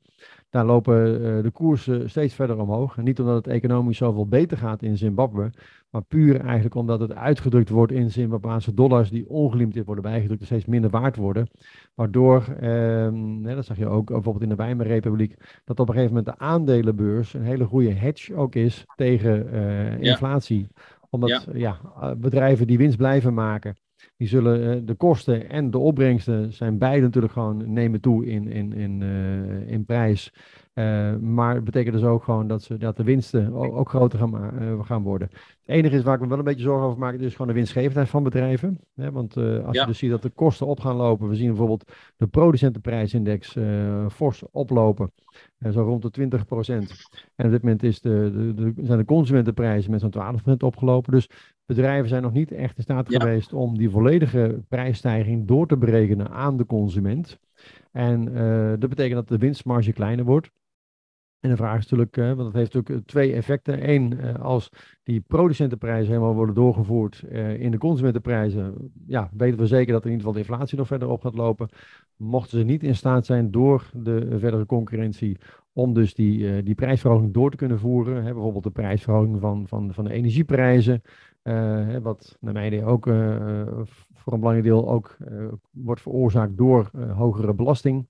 Daar lopen uh, de koersen steeds verder omhoog. En niet omdat het economisch zoveel beter gaat in Zimbabwe, maar puur eigenlijk omdat het uitgedrukt wordt in Zimbabweanse dollars die ongelimiteerd worden bijgedrukt en steeds minder waard worden. Waardoor, eh, dat zag je ook bijvoorbeeld in de Weimarrepubliek, dat op een gegeven moment de aandelenbeurs een hele goede hedge ook is tegen uh, inflatie. Ja. Omdat ja. ja. bedrijven die winst blijven maken, die zullen de kosten en de opbrengsten zijn beide natuurlijk gewoon nemen toe in, in, in, in prijs. Uh, maar het betekent dus ook gewoon dat, ze, dat de winsten ook, ook groter gaan, uh, gaan, worden. Het enige is waar ik me wel een beetje zorgen over maak, is gewoon de winstgevendheid van bedrijven. Hè? Want uh, als ja. je dus ziet dat de kosten op gaan lopen, we zien bijvoorbeeld de producentenprijsindex fors oplopen, zo rond de 20% En op dit moment is de, de, de, zijn de consumentenprijzen met zo'n 12% opgelopen. Dus bedrijven zijn nog niet echt in staat ja. geweest om die volledige prijsstijging door te berekenen aan de consument. En dat betekent dat de winstmarge kleiner wordt. En de vraag is natuurlijk, uh, want dat heeft natuurlijk twee effecten. Eén, uh, als die producentenprijzen helemaal worden doorgevoerd in de consumentenprijzen, ja, weten we zeker dat in ieder geval de inflatie nog verder op gaat lopen. Mochten ze niet in staat zijn door de verdere concurrentie om dus die, die prijsverhoging door te kunnen voeren, hè, bijvoorbeeld de prijsverhoging van, van, van de energieprijzen, wat naar mijn idee ook voor een belangrijk deel ook wordt veroorzaakt door hogere belasting.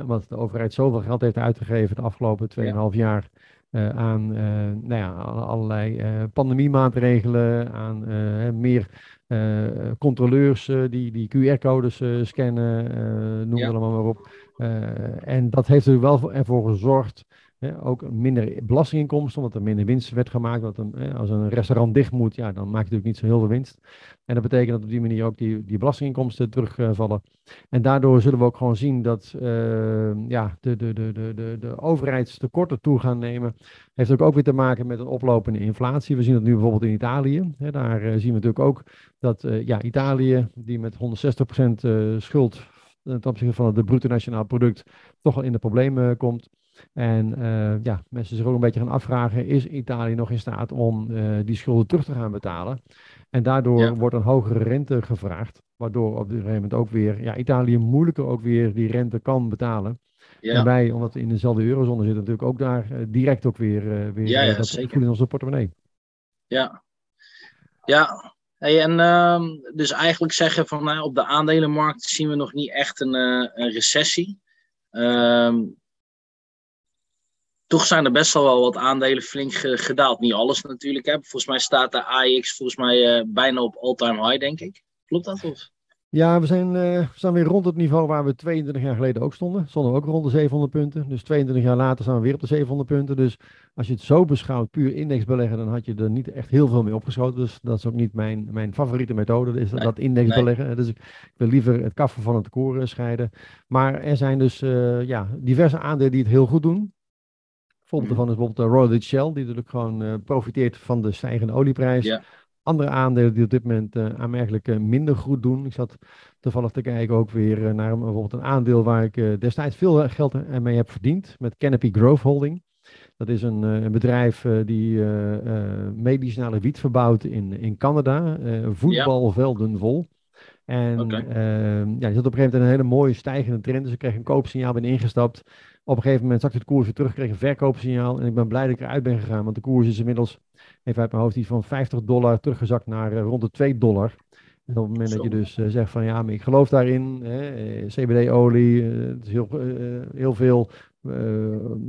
Omdat de overheid zoveel geld heeft uitgegeven de afgelopen 2,5 ja. jaar uh, aan uh, nou ja, allerlei uh, pandemiemaatregelen, aan meer controleurs die, die QR-codes scannen, noem ja. allemaal maar op. en dat heeft er wel ervoor gezorgd ook minder belastinginkomsten, omdat er minder winst werd gemaakt. Een, als een restaurant dicht moet, ja, dan maak je natuurlijk niet zo heel veel winst. En dat betekent dat op die manier ook die, die belastinginkomsten terugvallen. en daardoor zullen we ook gewoon zien dat uh, ja, de, de, de, de, de, overheidstekorten toe gaan nemen. Heeft ook, ook weer te maken met een oplopende inflatie. We zien dat nu bijvoorbeeld in Italië. Daar uh, zien we natuurlijk ook dat uh, ja, Italië, die met 160% schuld ten opzichte van het bruto nationaal product, toch wel in de problemen komt. En uh, ja, mensen zich ook een beetje gaan afvragen, is Italië nog in staat om uh, die schulden terug te gaan betalen? En daardoor ja. wordt een hogere rente gevraagd, waardoor op gegeven moment ook weer, ja, Italië moeilijker ook weer die rente kan betalen. Ja. En wij, omdat we in dezelfde eurozone zitten, natuurlijk ook daar uh, direct ook weer, weer ja, dat zeker. in onze portemonnee. Ja, ja. Hey, en uh, dus eigenlijk zeggen van op de aandelenmarkt zien we nog niet echt een, een recessie. Uh, toch zijn er best wel wat aandelen flink gedaald. Niet alles natuurlijk. Hè. Volgens mij staat de AX volgens mij uh, bijna op all-time high, denk ik. Klopt dat? Of? Ja, we, zijn, uh, we staan weer rond het niveau waar we 22 jaar geleden ook stonden. Stonden we ook rond de 700 punten. Dus 22 jaar later staan we weer op de 700 punten. Dus als je het zo beschouwt, puur indexbeleggen, dan had je er niet echt heel veel mee opgeschoten. Dus dat is ook niet mijn, mijn favoriete methode, is dat, nee, dat indexbeleggen. Nee. Dus ik, ik, wil liever het kaffe van het koren scheiden. Maar er zijn dus uh, ja, diverse aandelen die het heel goed doen. Voorbeeld daarvan is bijvoorbeeld de Royal Shell, die natuurlijk gewoon uh, profiteert van de stijgende olieprijs. Ja. Andere aandelen die op dit moment uh, aanmerkelijk uh, minder goed doen. Ik zat toevallig te kijken ook weer naar een, bijvoorbeeld een aandeel waar ik destijds veel geld mee heb verdiend. Met Canopy Growth Holding. Dat is een, een bedrijf die medicinale wiet verbouwt in, in Canada. voetbalvelden vol. En ehm, ja, die zat op een gegeven moment een hele mooie stijgende trend. Dus ik kreeg een koopsignaal, ben ingestapt. Op een gegeven moment zakte de koers weer terug, kreeg een verkoopsignaal. En ik ben blij dat ik eruit ben gegaan, want de koers is inmiddels, even uit mijn hoofd, iets van 50 dollar teruggezakt naar uh, rond de 2 dollar. En op het moment dat je dus uh, zegt van ja, maar ik geloof daarin, CBD-olie, het is heel, heel veel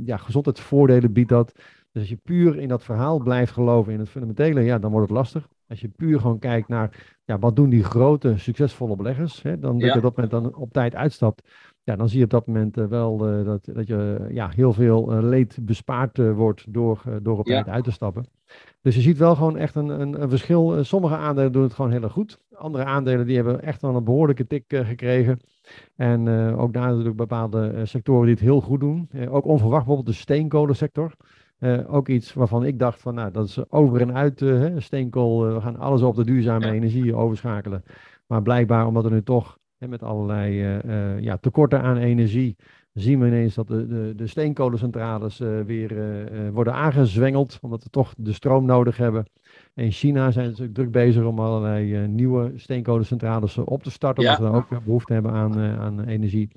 ja, gezondheidsvoordelen biedt dat. Dus als je puur in dat verhaal blijft geloven, in het fundamentele, ja, dan wordt het lastig. Als je puur gewoon kijkt naar, ja, wat doen die grote, succesvolle beleggers, hè, dan dat je op dat moment dan op tijd uitstapt. Ja, dan zie je op dat moment uh, wel uh, dat, dat je ja, heel veel uh, leed bespaard wordt door, door op tijd uit te stappen. Dus je ziet wel gewoon echt een, een, een, verschil. Sommige aandelen doen het gewoon heel erg goed. Andere aandelen die hebben echt wel een behoorlijke tik gekregen. En ook daar natuurlijk bepaalde sectoren die het heel goed doen. ook onverwacht bijvoorbeeld de steenkolensector. Uh, ook iets waarvan ik dacht van, nou, dat is over en uit uh, steenkool. Uh, we gaan alles op de duurzame ja. energie overschakelen. Maar blijkbaar, omdat er nu toch met allerlei ja, tekorten aan energie, zien we ineens dat de, de, de steenkolencentrales weer worden aangezwengeld. Omdat we toch de stroom nodig hebben. in China zijn ze druk bezig om allerlei nieuwe steenkolencentrales op te starten. Omdat we dan ook behoefte hebben aan, aan energie.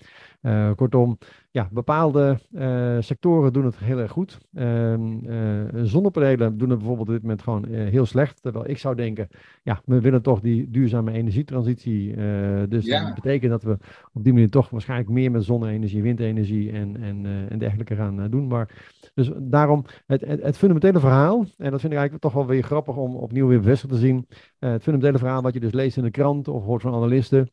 kortom, ja, bepaalde uh, sectoren doen het heel erg goed. Uh, uh, zonnepanelen doen het bijvoorbeeld op dit moment gewoon heel slecht. Terwijl ik zou denken, ja, we willen toch die duurzame energietransitie. dus ja. dat betekent dat we op die manier toch waarschijnlijk meer met zonne-energie, windenergie en, en, en dergelijke gaan doen. Maar dus daarom het, het, het, fundamentele verhaal, en dat vind ik eigenlijk toch wel weer grappig om opnieuw weer bevestigd te zien. het fundamentele verhaal wat je dus leest in de krant of hoort van analisten,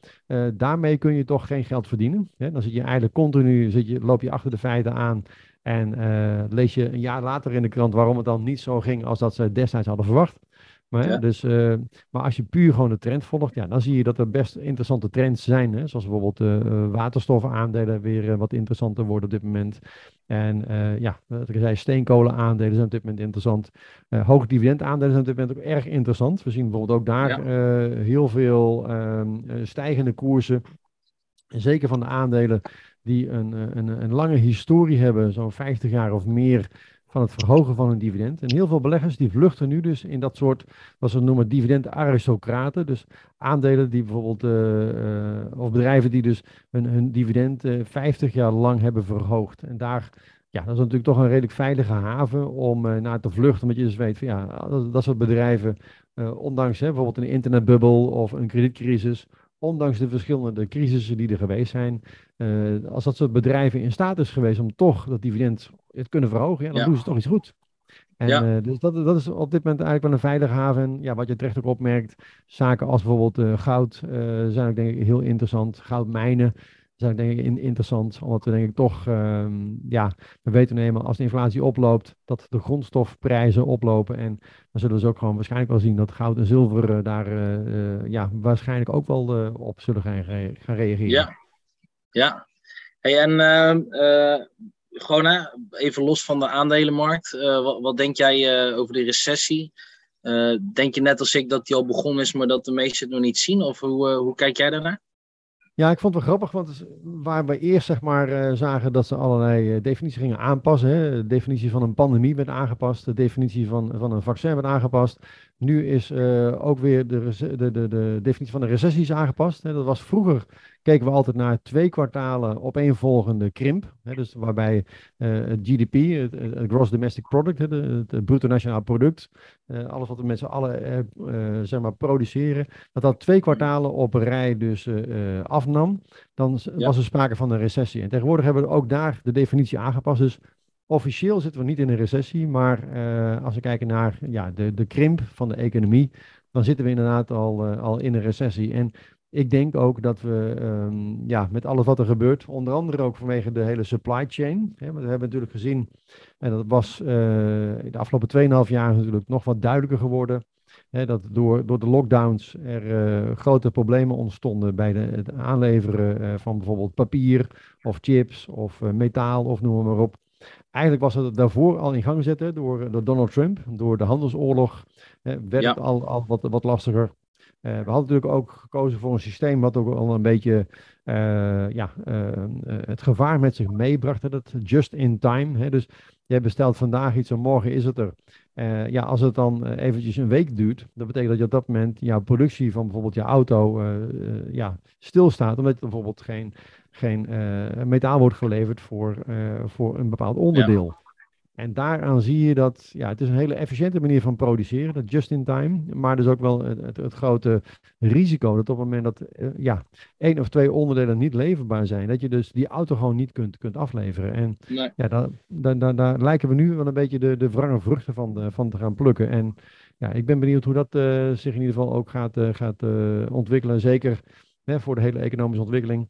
daarmee kun je toch geen geld verdienen. Hè? Dan zit je eigenlijk continu zit je, loop je achter de feiten aan. En uh, lees je een jaar later in de krant waarom het dan niet zo ging als dat ze destijds hadden verwacht. Maar, ja. dus, uh, maar als je puur gewoon de trend volgt, ja, dan zie je dat er best interessante trends zijn. Hè? Zoals bijvoorbeeld uh, waterstofaandelen weer wat interessanter worden op dit moment. En ja, wat ik zei, steenkolenaandelen zijn op dit moment interessant. hoge dividendaandelen zijn op dit moment ook erg interessant. We zien bijvoorbeeld ook daar ja. heel veel ehm, stijgende koersen. En zeker van de aandelen die een, eh, een, een lange historie hebben, zo'n 50 jaar of meer, van het verhogen van hun dividend. En heel veel beleggers die vluchten nu dus in dat soort, wat ze noemen, dividend-aristocraten. Dus aandelen die bijvoorbeeld, uh, uh, of bedrijven die dus hun, hun dividend uh, 50 jaar lang hebben verhoogd. En daar, ja, dat is natuurlijk toch een redelijk veilige haven om naar te vluchten. Omdat je dus weet van ja, dat, dat soort bedrijven, ondanks hè, bijvoorbeeld een internetbubbel of een kredietcrisis, ondanks de verschillende crisissen die er geweest zijn, uh, als dat soort bedrijven in staat is geweest om toch dat dividend te kunnen verhogen, ja, dan ja. doen ze toch iets goed. En ja. uh, dus dat, dat is op dit moment eigenlijk wel een veilige haven. En ja, wat je terecht ook opmerkt, zaken als bijvoorbeeld uh, goud zijn ook denk ik heel interessant. Goudmijnen zijn denk ik interessant, omdat we denk ik toch, um, ja, we weten nemen als de inflatie oploopt, dat de grondstofprijzen oplopen. En dan zullen dus ook gewoon waarschijnlijk wel zien dat goud en zilver uh, daar, uh, ja, waarschijnlijk ook wel op zullen gaan, gaan reageren. Ja, ja. Hey, en ehm, gewoon even los van de aandelenmarkt, wat, wat, denk jij over de recessie? denk je net als ik dat die al begonnen is, maar dat de meesten het nog niet zien? Of hoe, hoe kijk jij daarnaar? Ja, ik vond het wel grappig, want waar we eerst zeg maar uh, zagen dat ze allerlei uh, definities gingen aanpassen. Hè. De definitie van een pandemie werd aangepast, de definitie van, van een vaccin werd aangepast. Nu is ook weer de, de, de, de definitie van de recessies aangepast. Hè. Dat was vroeger keken we altijd naar twee kwartalen opeenvolgende krimp. Hè, dus waarbij uh, het GDP, het, het, Gross Domestic Product, het, het bruto nationaal product, uh, alles wat we met z'n allen uh, zeg maar produceren, dat dat twee kwartalen op rij dus afnam, dan ja. was er sprake van een recessie. En tegenwoordig hebben we ook daar de definitie aangepast. Dus officieel zitten we niet in een recessie, maar als we kijken naar ja, de, de krimp van de economie, dan zitten we inderdaad al, al in een recessie. En ik denk ook dat we um, ja, met alles wat er gebeurt, onder andere ook vanwege de hele supply chain. Hè, want we hebben natuurlijk gezien, en dat was uh, de afgelopen 2,5 jaar natuurlijk nog wat duidelijker geworden. Hè, dat door, door de lockdowns er uh, grote problemen ontstonden bij de, het aanleveren uh, van bijvoorbeeld papier of chips of metaal of noem maar op. Eigenlijk was het daarvoor al in gang gezet door, door Donald Trump, door de handelsoorlog. werd ja. het al, al wat, wat lastiger. Uh, we hadden natuurlijk ook gekozen voor een systeem wat ook al een beetje uh, ja, uh, het gevaar met zich meebracht. Dat just in time. Hè? Dus jij bestelt vandaag iets en morgen is het er. Ja, als het dan eventjes een week duurt, dat betekent dat je op dat moment jouw productie van bijvoorbeeld je auto ja, stilstaat, omdat er bijvoorbeeld geen, geen metaal wordt geleverd voor, voor een bepaald onderdeel. En daaraan zie je dat ja, het is een hele efficiënte manier van produceren, dat just in time. Maar dus ook wel het, het, grote risico dat op het moment dat uh, ja, één of twee onderdelen niet leverbaar zijn, dat je dus die auto gewoon niet kunt, kunt afleveren. En ja, daar, daar, daar, daar, lijken we nu wel een beetje de, de wrange vruchten van, de, van te gaan plukken. En ja, ik ben benieuwd hoe dat uh, zich in ieder geval ook gaat, uh, gaat ontwikkelen. Zeker hè, voor de hele economische ontwikkeling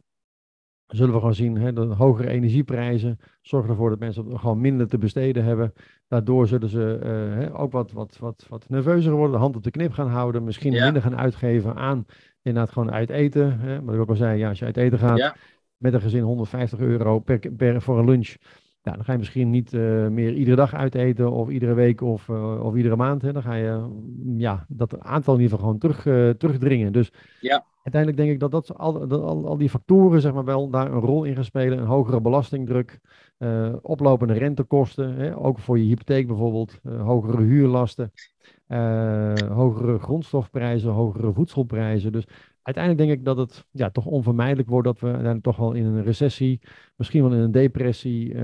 zullen we gewoon zien, hè, de hogere energieprijzen zorgen ervoor dat mensen gewoon minder te besteden hebben. Daardoor zullen ze uh, hè, ook wat, wat, wat, wat nerveuzer worden, de hand op de knip gaan houden, misschien minder gaan uitgeven aan inderdaad gewoon uit eten. Hè. Wat ik ook al zei, ja, als je uit eten gaat met een gezin 150 euro per, per, voor een lunch, ja, dan ga je misschien niet uh, meer iedere dag uiteten of iedere week of, uh, of iedere maand. Hè. Dan ga je ja, dat aantal in ieder geval gewoon terug, terugdringen. Dus ja uiteindelijk denk ik dat, dat, al, dat al, al, die factoren zeg maar, wel daar een rol in gaan spelen. Een hogere belastingdruk, oplopende rentekosten, hè, ook voor je hypotheek bijvoorbeeld, hogere huurlasten, uh, hogere grondstofprijzen, hogere voedselprijzen. Dus uiteindelijk denk ik dat het ja, toch onvermijdelijk wordt dat we uiteindelijk toch wel in een recessie, misschien wel in een depressie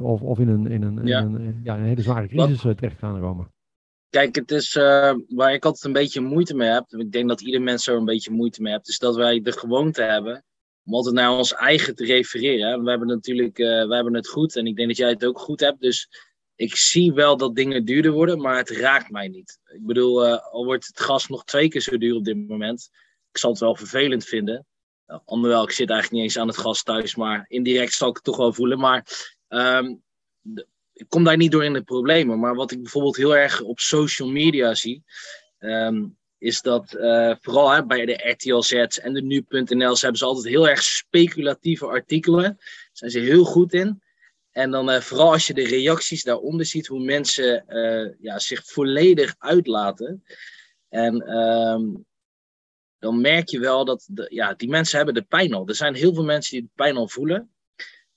of, of in, een, in, een, ja. in een, ja, een hele zware crisis terecht gaan komen. Kijk, het is uh, waar ik altijd een beetje moeite mee heb. Ik denk dat ieder mens er een beetje moeite mee hebt. Is dat wij de gewoonte hebben om altijd naar ons eigen te refereren. We hebben natuurlijk uh, we hebben het goed en ik denk dat jij het ook goed hebt. Dus ik zie wel dat dingen duurder worden, maar het raakt mij niet. Ik bedoel, al wordt het gas nog twee keer zo duur op dit moment. Ik zal het wel vervelend vinden. Uh, ik zit eigenlijk niet eens aan het gas thuis, maar indirect zal ik het toch wel voelen. Maar um, ik kom daar niet door in de problemen. Maar wat ik bijvoorbeeld heel erg op social media zie, ehm, is dat uh, vooral bij de RTLZ en de nu.nl, ze hebben ze altijd heel erg speculatieve artikelen. Daar zijn ze heel goed in. En dan uh, vooral als je de reacties daaronder ziet, hoe mensen uh, ja, zich volledig uitlaten. En um, dan merk je wel dat ja, die mensen hebben de pijn al. Er zijn heel veel mensen die de pijn al voelen.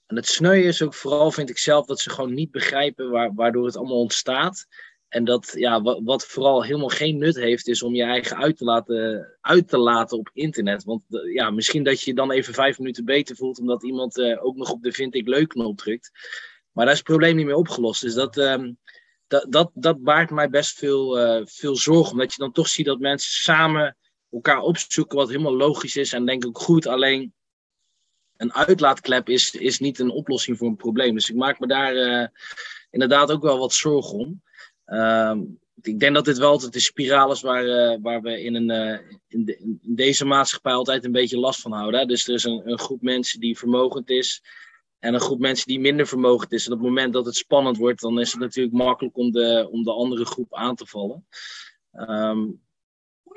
En het sneu is ook vooral, vind ik zelf, dat ze gewoon niet begrijpen waar, waardoor het allemaal ontstaat. En dat, ja, wat, vooral helemaal geen nut heeft, is om je eigen uit te laten, uit te laten op internet. Want ja, misschien dat je je dan even vijf minuten beter voelt, omdat iemand uh, ook nog op de vind ik leuk knop drukt. Maar daar is het probleem niet meer opgelost. Dus dat, um, dat, dat, dat baart mij best veel, uh, veel zorgen. Omdat je dan toch ziet dat mensen samen elkaar opzoeken, wat helemaal logisch is en denk ik goed. Alleen een uitlaatklep is, is niet een oplossing voor een probleem. Dus ik maak me daar uh, inderdaad ook wel wat zorgen om. Uh, ik denk dat dit wel altijd de spiraal is waar, uh, waar we in, een, uh, in, in, deze maatschappij altijd een beetje last van houden. Dus er is een, een, groep mensen die vermogend is en een groep mensen die minder vermogend is. En op het moment dat het spannend wordt, dan is het natuurlijk makkelijk om de, om de andere groep aan te vallen. Um,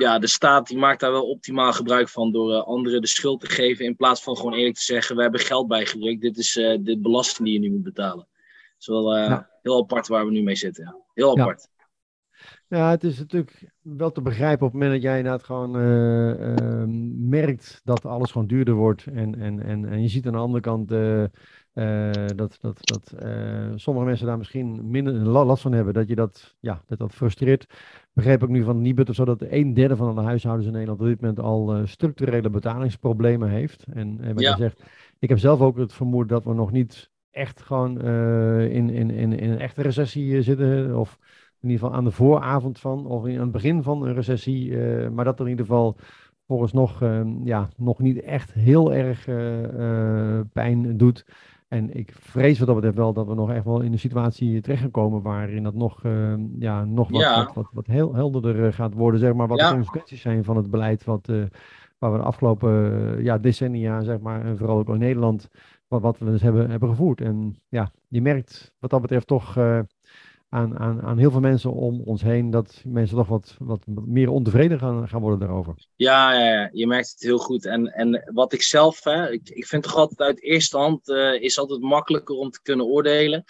ja, de staat die maakt daar wel optimaal gebruik van door uh, anderen de schuld te geven. In plaats van gewoon eerlijk te zeggen: we hebben geld bijgedrukt. Dit is uh, de belasting die je nu moet betalen. Dat is wel uh, ja. heel apart waar we nu mee zitten. Ja. Heel apart. Ja. Ja, het is natuurlijk wel te begrijpen op het moment dat jij inderdaad gewoon uh, merkt dat alles gewoon duurder wordt. En, en, en, en je ziet aan de andere kant uh, dat, dat, dat sommige mensen daar misschien minder last van hebben. Dat je dat, ja, dat, dat frustreert begreep ik nu van Nibud of zo dat een derde van de huishoudens in Nederland op dit moment al uh, structurele betalingsproblemen heeft. En, en wat ja. je zegt, ik heb zelf ook het vermoeden dat we nog niet echt gewoon in, in, in, in een echte recessie zitten. Of in ieder geval aan de vooravond van, of in het begin van een recessie. Maar dat er in ieder geval volgens nog, ja, nog niet echt heel erg pijn doet. En ik vrees wat dat betreft wel dat we nog echt wel in een situatie terechtgekomen waarin dat nog, uh, ja, nog wat, ja. wat, wat, wat, heel helderder eh, gaat worden, zeg maar, wat ja. de consequenties zijn van het beleid wat, uh, waar we de afgelopen uh, ja, decennia, zeg maar, en vooral ook in Nederland, wat, wat we dus hebben, hebben gevoerd. En ja, je merkt wat dat betreft toch aan, aan, heel veel mensen om ons heen dat mensen toch wat, wat meer ontevreden gaan, gaan worden daarover. Ja, ja, je merkt het heel goed. En, en wat ik zelf, hè, ik, ik vind toch altijd uit eerste hand uh, is altijd makkelijker om te kunnen oordelen.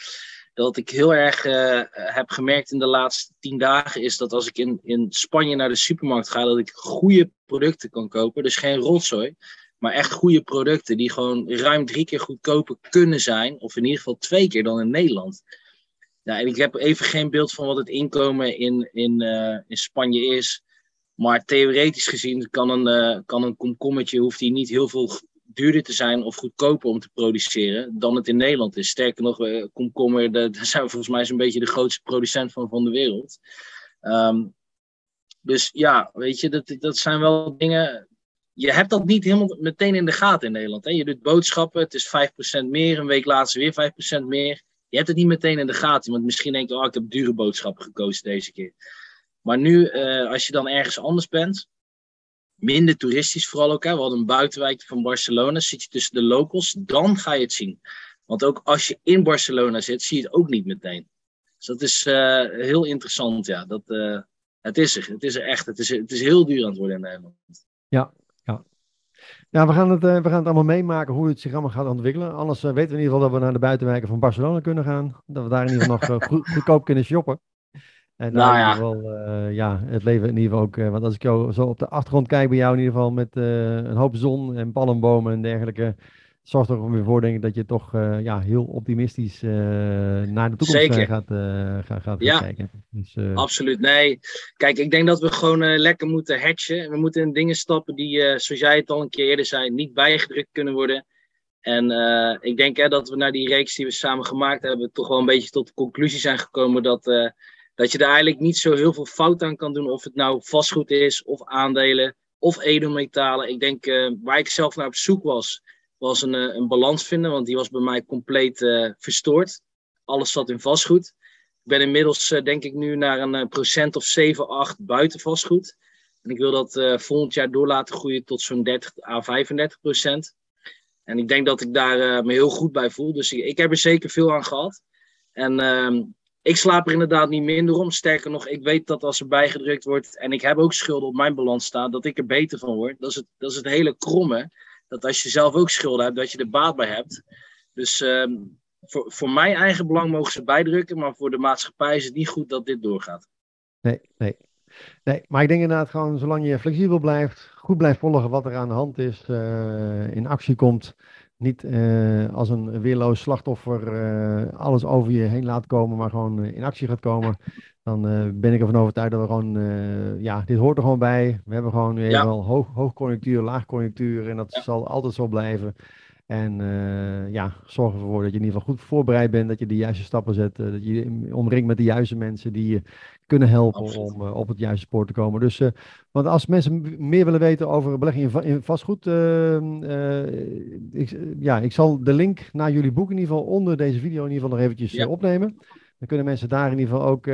Dat ik heel erg uh, heb gemerkt in de laatste tien dagen is dat als ik in, in Spanje naar de supermarkt ga, dat ik goede producten kan kopen. Dus geen rotzooi, maar echt goede producten die gewoon ruim drie keer goedkoper kunnen zijn. Of in ieder geval twee keer dan in Nederland. Ja, en ik heb even geen beeld van wat het inkomen in, in, in Spanje is. Maar theoretisch gezien kan een, kan een komkommetje, hoeft hij niet heel veel duurder te zijn of goedkoper om te produceren dan het in Nederland is. Sterker nog, komkommer, daar zijn we volgens mij zo'n beetje de grootste producent van, van de wereld. Ehm, dus ja, weet je, dat, dat zijn wel dingen. Je hebt dat niet helemaal meteen in de gaten in Nederland. Hè? Je doet boodschappen, het is 5% meer, een week later weer 5% meer. Je hebt het niet meteen in de gaten, want misschien denk je, oh, ik heb dure boodschappen gekozen deze keer. Maar nu, uh, als je dan ergens anders bent, minder toeristisch vooral ook. Hè? We hadden een buitenwijk van Barcelona, zit je tussen de locals, dan ga je het zien. Want ook als je in Barcelona zit, zie je het ook niet meteen. Dus dat is uh, heel interessant, ja. Dat, uh, het is er, het is er echt. Het is, het is heel duur aan het worden in Nederland. Ja, ja. Ja, we gaan, het, uh, we gaan het allemaal meemaken hoe het zich allemaal gaat ontwikkelen. Anders weten we in ieder geval dat we naar de buitenwijken van Barcelona kunnen gaan. Dat we daar in ieder geval nog goed, goedkoop kunnen shoppen. En nou, ja. Ieder geval, uh, ja, het leven in ieder geval ook. Uh, want als ik jou zo op de achtergrond kijk bij jou in ieder geval met uh, een hoop zon en palmbomen en dergelijke. Zorgt er weer voor, denk ik, dat je toch ja, heel optimistisch naar de toekomst gaat, gaat, gaat ja, kijken. Dus, absoluut. Nee, kijk, ik denk dat we gewoon lekker moeten hatchen. We moeten in dingen stappen die, zoals jij het al een keer eerder zei, niet bijgedrukt kunnen worden. En ik denk hè, dat we naar die reeks die we samen gemaakt hebben, toch wel een beetje tot de conclusie zijn gekomen dat dat je er eigenlijk niet zo heel veel fout aan kan doen. Of het nou vastgoed is, of aandelen, of edelmetalen. Ik denk, waar ik zelf naar op zoek was, was een, uh, een balans vinden. Want die was bij mij compleet uh, verstoord. Alles zat in vastgoed. Ik ben inmiddels, denk ik, nu naar een procent of 7, 8 buiten vastgoed. En ik wil dat volgend jaar door laten groeien tot zo'n 30 à 35 procent. En ik denk dat ik daar me heel goed bij voel. Dus ik, ik heb er zeker veel aan gehad. En ehm, ik slaap er inderdaad niet minder om. Sterker nog, ik weet dat als er bijgedrukt wordt en ik heb ook schulden op mijn balans staan, dat ik er beter van word. Dat is het, dat is het hele kromme. Dat als je zelf ook schulden hebt, dat je er baat bij hebt. Dus uh, voor, voor mijn eigen belang mogen ze bijdrukken, maar voor de maatschappij is het niet goed dat dit doorgaat. Nee, nee. Nee, maar ik denk inderdaad gewoon, zolang je flexibel blijft, goed blijft volgen wat er aan de hand is, uh, in actie komt, niet uh, als een weerloos slachtoffer uh, alles over je heen laat komen, maar gewoon uh, in actie gaat komen. Dan ben ik ervan overtuigd dat we gewoon, ja, dit hoort er gewoon bij. We hebben gewoon weer ja. wel hoog, hoogconjunctuur, laagconjunctuur en dat ja. zal altijd zo blijven. En ja, zorg ervoor dat je in ieder geval goed voorbereid bent, dat je de juiste stappen zet, dat je je omringt met de juiste mensen die je kunnen helpen Absoluut. om uh, op het juiste spoor te komen. Dus, want als mensen meer willen weten over belegging in, in vastgoed, uh, ik, ja, ik zal de link naar jullie boek in ieder geval onder deze video in ieder geval nog eventjes ja. opnemen. Dan kunnen mensen daar in ieder geval ook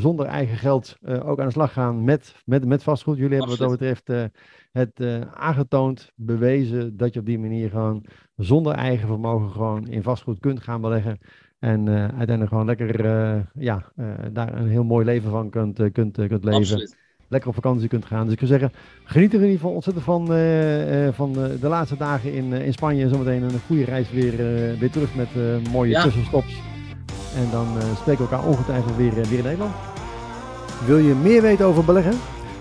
zonder eigen geld ook aan de slag gaan met, met, met vastgoed. Jullie hebben wat dat betreft het aangetoond, bewezen dat je op die manier gewoon zonder eigen vermogen gewoon in vastgoed kunt gaan beleggen. En uh, uiteindelijk gewoon lekker uh, ja, daar een heel mooi leven van kunt, kunt, kunt leven. Absoluut. Lekker op vakantie kunt gaan. Dus ik zou zeggen, geniet er in ieder geval ontzettend van, van de laatste dagen in, in Spanje. Zometeen een goede reis weer, weer terug met mooie ja. tussenstops. En dan spreken we elkaar ongetwijfeld weer, weer in Nederland. Wil je meer weten over beleggen?